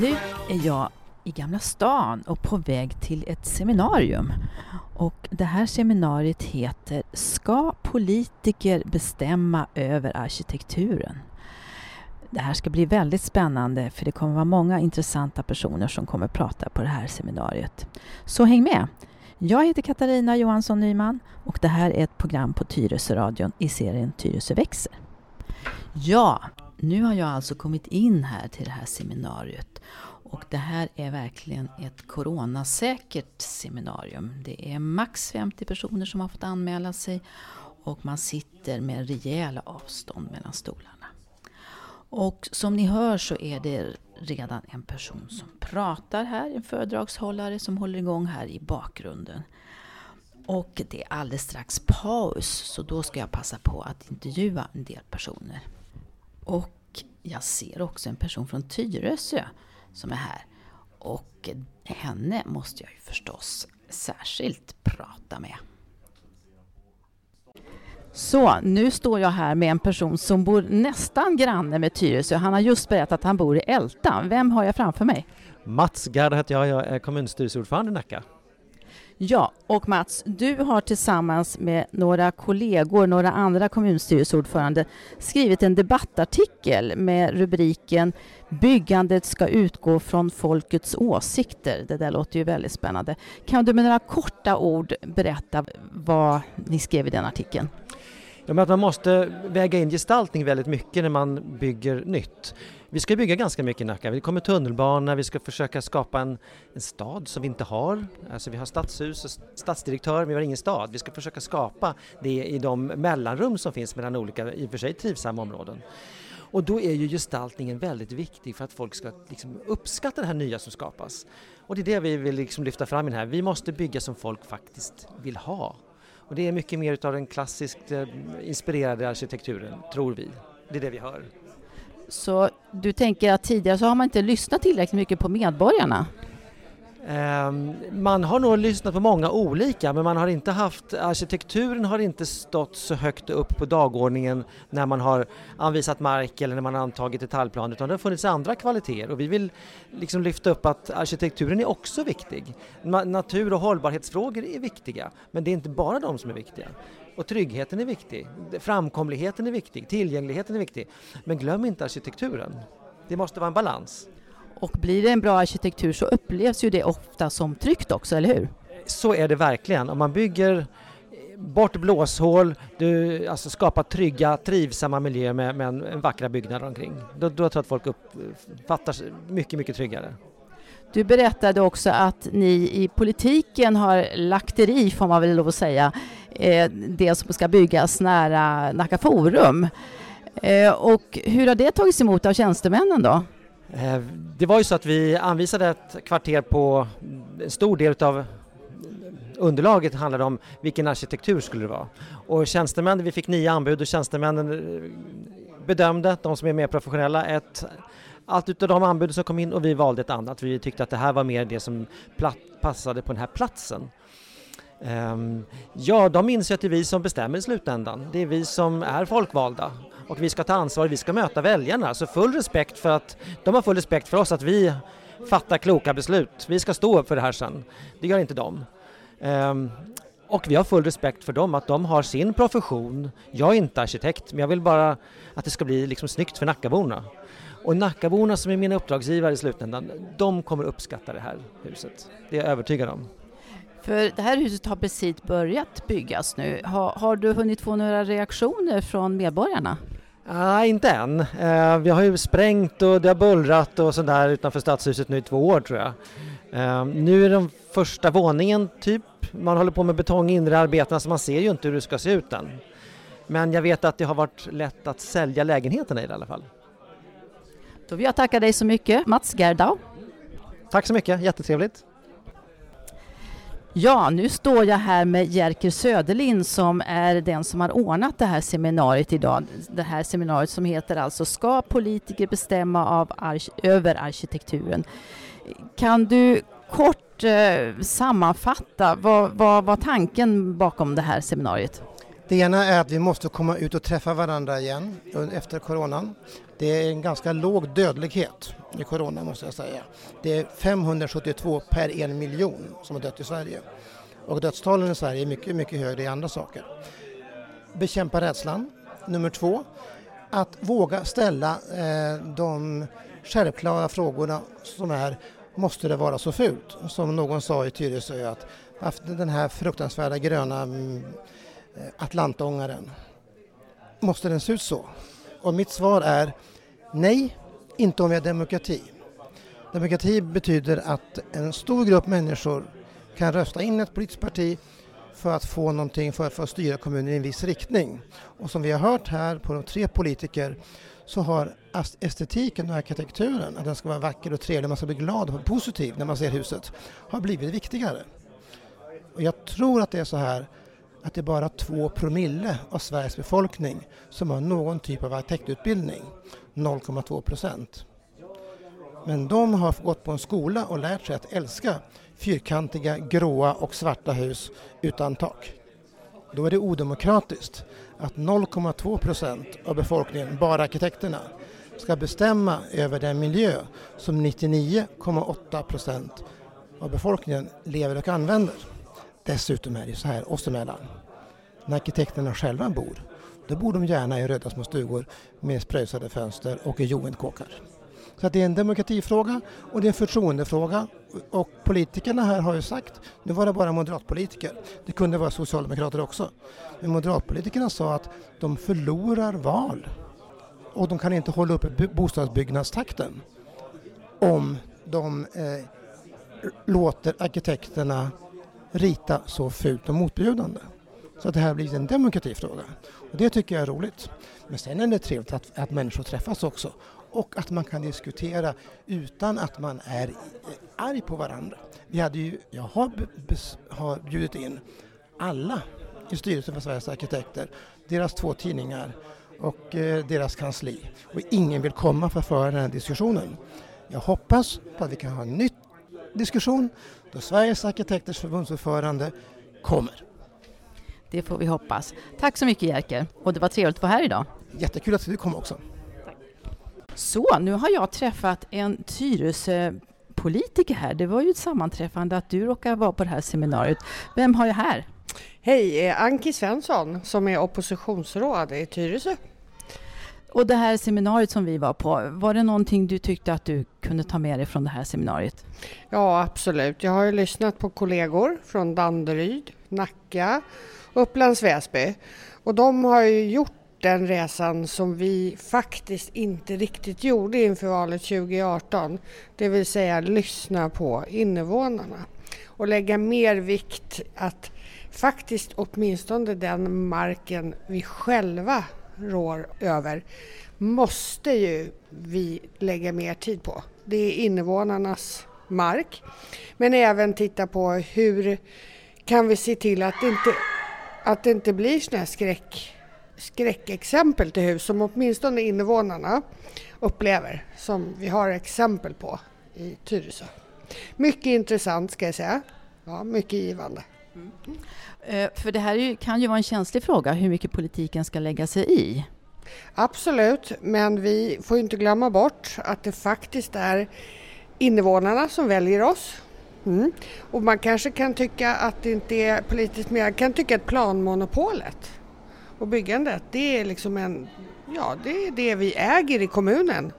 Nu är jag i Gamla stan och på väg till ett seminarium. Och det här seminariet heter Ska politiker bestämma över arkitekturen? Det här ska bli väldigt spännande för det kommer vara många intressanta personer som kommer prata på det här seminariet. Så häng med! Jag heter Katarina Johansson Nyman och det här är ett program på Tyresöradion i serien Tyresö växer. Ja, nu har jag alltså kommit in här till det här seminariet och det här är verkligen ett coronasäkert seminarium. Det är max 50 personer som har fått anmäla sig och man sitter med rejäla avstånd mellan stolarna. Och som ni hör så är det redan en person som pratar här, en föredragshållare som håller igång här i bakgrunden. Och det är alldeles strax paus, så då ska jag passa på att intervjua en del personer. Och jag ser också en person från Tyresö som är här. Och henne måste jag ju förstås särskilt prata med. Så, nu står jag här med en person som bor nästan granne med Tyresö. Han har just berättat att han bor i Älta. Vem har jag framför mig? Mats Gard heter jag, jag är kommunstyrelseordförande i Nacka. Ja, och Mats, du har tillsammans med några kollegor, några andra kommunstyrelseordförande, skrivit en debattartikel med rubriken Byggandet ska utgå från folkets åsikter. Det där låter ju väldigt spännande. Kan du med några korta ord berätta vad ni skrev i den artikeln? Ja, men att man måste väga in gestaltning väldigt mycket när man bygger nytt. Vi ska bygga ganska mycket i Nacka. Vi kommer tunnelbana, vi ska försöka skapa en, en stad som vi inte har. Alltså vi har stadshus och stadsdirektör, men vi har ingen stad. Vi ska försöka skapa det i de mellanrum som finns mellan olika, i och för sig trivsamma områden. Och då är ju gestaltningen väldigt viktig för att folk ska liksom uppskatta det här nya som skapas. Och det är det vi vill liksom lyfta fram i den här. Vi måste bygga som folk faktiskt vill ha. Och det är mycket mer av den klassiskt eh, inspirerade arkitekturen, tror vi. Det är det vi hör. Så du tänker att tidigare så har man inte lyssnat tillräckligt mycket på medborgarna? Ehm, man har nog lyssnat på många olika men man har inte haft, arkitekturen har inte stått så högt upp på dagordningen när man har anvisat mark eller när man har antagit detaljplan utan det har funnits andra kvaliteter och vi vill liksom lyfta upp att arkitekturen är också viktig. Natur och hållbarhetsfrågor är viktiga men det är inte bara de som är viktiga. Och tryggheten är viktig, framkomligheten är viktig, tillgängligheten är viktig. Men glöm inte arkitekturen. Det måste vara en balans. Och blir det en bra arkitektur så upplevs ju det ofta som tryggt också, eller hur? Så är det verkligen. Om man bygger bort blåshål, du alltså skapar trygga, trivsamma miljöer med, med en, en vackra byggnader omkring. Då, då tror jag att folk uppfattar sig mycket, mycket tryggare. Du berättade också att ni i politiken har lagt er i, får man väl lov att säga, eh, det som ska byggas nära Nacka Forum. Eh, och hur har det tagits emot av tjänstemännen då? Eh, det var ju så att vi anvisade ett kvarter på en stor del av underlaget handlade om vilken arkitektur skulle det vara. Och tjänstemän, vi fick nio anbud och tjänstemännen eh, bedömde, de som är mer professionella, ett, allt utav de anbud som kom in och vi valde ett annat. Vi tyckte att det här var mer det som passade på den här platsen. Ehm, ja, de inser att det är vi som bestämmer i slutändan. Det är vi som är folkvalda och vi ska ta ansvar, vi ska möta väljarna. Så full respekt för att de har full respekt för oss att vi fattar kloka beslut. Vi ska stå upp för det här sen. Det gör inte de. Ehm, och vi har full respekt för dem, att de har sin profession. Jag är inte arkitekt, men jag vill bara att det ska bli liksom snyggt för Nackaborna. Och Nackaborna som är mina uppdragsgivare i slutändan, de kommer uppskatta det här huset. Det är jag övertygad om. För det här huset har precis börjat byggas nu. Har, har du hunnit få några reaktioner från medborgarna? Nej, inte än. Uh, vi har ju sprängt och det har bullrat och sådär utanför stadshuset nu i två år tror jag. Uh, nu är den första våningen typ, man håller på med betong inre arbetena så man ser ju inte hur det ska se ut än. Men jag vet att det har varit lätt att sälja lägenheterna i det i alla fall. Då vill jag tacka dig så mycket, Mats Gerdau. Tack så mycket, jättetrevligt. Ja, nu står jag här med Jerker Söderlind som är den som har ordnat det här seminariet idag. Det här seminariet som heter alltså Ska politiker bestämma av över arkitekturen? Kan du kort eh, sammanfatta vad, vad var tanken bakom det här seminariet? Det ena är att vi måste komma ut och träffa varandra igen efter coronan. Det är en ganska låg dödlighet i corona måste jag säga. Det är 572 per en miljon som har dött i Sverige. Och dödstalen i Sverige är mycket, mycket högre i andra saker. Bekämpa rädslan. Nummer två, att våga ställa eh, de självklara frågorna som är måste det vara så fult? Som någon sa i Tyresö att den här fruktansvärda gröna mm, Eh, atlantångaren, måste den se ut så? Och mitt svar är nej, inte om vi har demokrati. Demokrati betyder att en stor grupp människor kan rösta in ett politiskt parti för att få någonting för, att att styra kommunen i en viss riktning. Och som vi har hört här på de tre politiker så har estetiken och arkitekturen, att den ska vara vacker och trevlig, man ska bli glad och positiv när man ser huset, har blivit viktigare. Och jag tror att det är så här att det är bara två promille av Sveriges befolkning som har någon typ av arkitektutbildning, 0,2 procent. Men de har gått på en skola och lärt sig att älska fyrkantiga, gråa och svarta hus utan tak. Då är det odemokratiskt att 0,2 procent av befolkningen, bara arkitekterna, ska bestämma över den miljö som 99,8 procent av befolkningen lever och använder. Dessutom är det så här oss emellan. När arkitekterna själva bor, då bor de gärna i röda små stugor med spröjsade fönster och i jointkåkar. Så att det är en demokratifråga och det är en förtroendefråga. Och politikerna här har ju sagt, nu var det bara moderatpolitiker, det kunde vara socialdemokrater också. Men moderatpolitikerna sa att de förlorar val och de kan inte hålla uppe bostadsbyggnadstakten om de eh, låter arkitekterna rita så fult och motbjudande. Så att det här blir en demokratifråga. Och det tycker jag är roligt. Men sen är det trevligt att, att människor träffas också och att man kan diskutera utan att man är arg på varandra. Vi hade ju, jag har, har bjudit in alla i styrelsen för Sveriges arkitekter, deras två tidningar och eh, deras kansli. Och ingen vill komma för att föra den här diskussionen. Jag hoppas på att vi kan ha nytt diskussion då Sveriges arkitekters förbundsordförande kommer. Det får vi hoppas. Tack så mycket Jerker och det var trevligt att vara här idag. Jättekul att du kom också. Så, nu har jag träffat en Tyresö-politiker här. Det var ju ett sammanträffande att du råkar vara på det här seminariet. Vem har jag här? Hej, eh, Anki Svensson som är oppositionsråd i Tyresö. Och det här seminariet som vi var på, var det någonting du tyckte att du kunde ta med dig från det här seminariet? Ja, absolut. Jag har ju lyssnat på kollegor från Danderyd, Nacka, Upplands Väsby och de har ju gjort den resan som vi faktiskt inte riktigt gjorde inför valet 2018. Det vill säga lyssna på invånarna och lägga mer vikt att faktiskt åtminstone den marken vi själva rår över måste ju vi lägga mer tid på. Det är invånarnas mark. Men även titta på hur kan vi se till att det inte, att det inte blir sådana här skräck skräckexempel till hus som åtminstone invånarna upplever, som vi har exempel på i Tyresö. Mycket intressant ska jag säga. Ja, mycket givande. Mm. För det här kan ju vara en känslig fråga, hur mycket politiken ska lägga sig i. Absolut, men vi får inte glömma bort att det faktiskt är invånarna som väljer oss. Mm. Och man kanske kan tycka att det inte är politiskt, men jag kan tycka att planmonopolet och byggandet, det är liksom en, ja det är det vi äger i kommunen.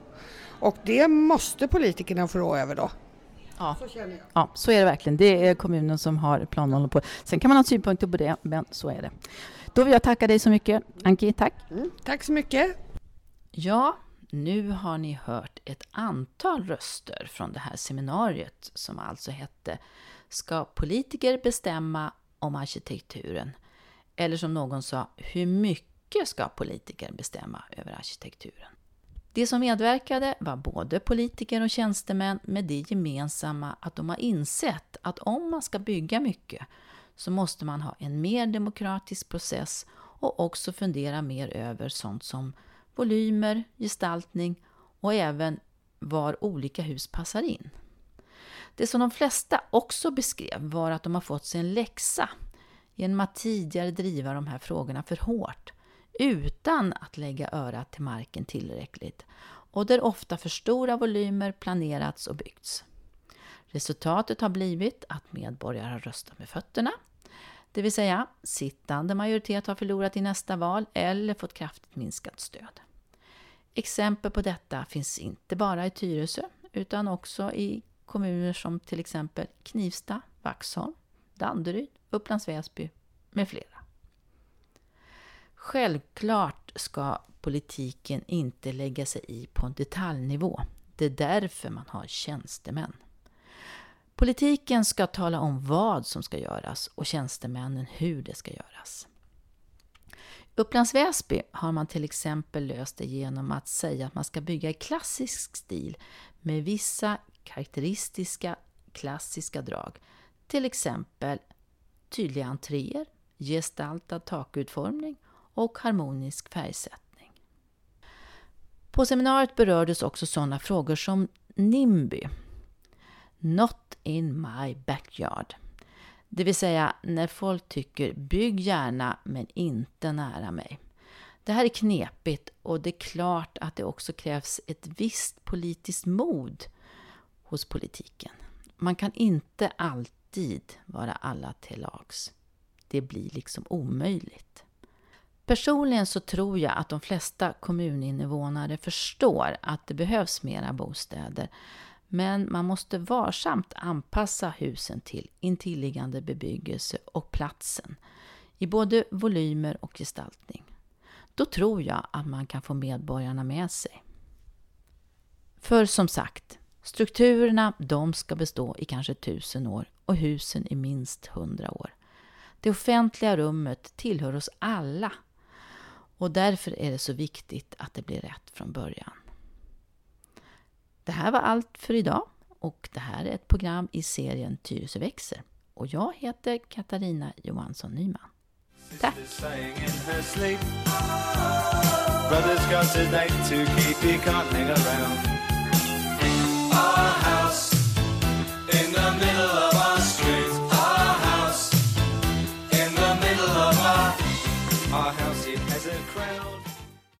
Och det måste politikerna få rå över då. Ja. Så känner jag. Ja, så är det verkligen. Det är kommunen som har planmonopol. Sen kan man ha synpunkter på det, men så är det. Då vill jag tacka dig så mycket. Anki, tack. Mm, tack så mycket. Ja, nu har ni hört ett antal röster från det här seminariet som alltså hette Ska politiker bestämma om arkitekturen? Eller som någon sa, hur mycket ska politiker bestämma över arkitekturen? De som medverkade var både politiker och tjänstemän med det gemensamma att de har insett att om man ska bygga mycket så måste man ha en mer demokratisk process och också fundera mer över sånt som volymer, gestaltning och även var olika hus passar in. Det som de flesta också beskrev var att de har fått sig en läxa genom att tidigare driva de här frågorna för hårt utan att lägga örat till marken tillräckligt och där ofta för stora volymer planerats och byggts. Resultatet har blivit att medborgare har röstat med fötterna, det vill säga sittande majoritet har förlorat i nästa val eller fått kraftigt minskat stöd. Exempel på detta finns inte bara i Tyresö utan också i kommuner som till exempel Knivsta, Vaxholm, Danderyd, Upplands Väsby med flera. Självklart ska politiken inte lägga sig i på en detaljnivå. Det är därför man har tjänstemän. Politiken ska tala om vad som ska göras och tjänstemännen hur det ska göras. Upplands Väsby har man till exempel löst det genom att säga att man ska bygga i klassisk stil med vissa karaktäristiska klassiska drag. Till exempel tydliga entréer, gestaltad takutformning och harmonisk färgsättning. På seminariet berördes också sådana frågor som NIMBY, Not in my backyard. Det vill säga när folk tycker bygg gärna men inte nära mig. Det här är knepigt och det är klart att det också krävs ett visst politiskt mod hos politiken. Man kan inte alltid vara alla till lags. Det blir liksom omöjligt. Personligen så tror jag att de flesta kommuninvånare förstår att det behövs mera bostäder. Men man måste varsamt anpassa husen till intilliggande bebyggelse och platsen i både volymer och gestaltning. Då tror jag att man kan få medborgarna med sig. För som sagt, strukturerna de ska bestå i kanske tusen år och husen i minst hundra år. Det offentliga rummet tillhör oss alla och därför är det så viktigt att det blir rätt från början. Det här var allt för idag och det här är ett program i serien Tyresö växer. Och jag heter Katarina Johansson Nyman. Tack! Brother's got his neck to keep, he can't around. Our house in the middle of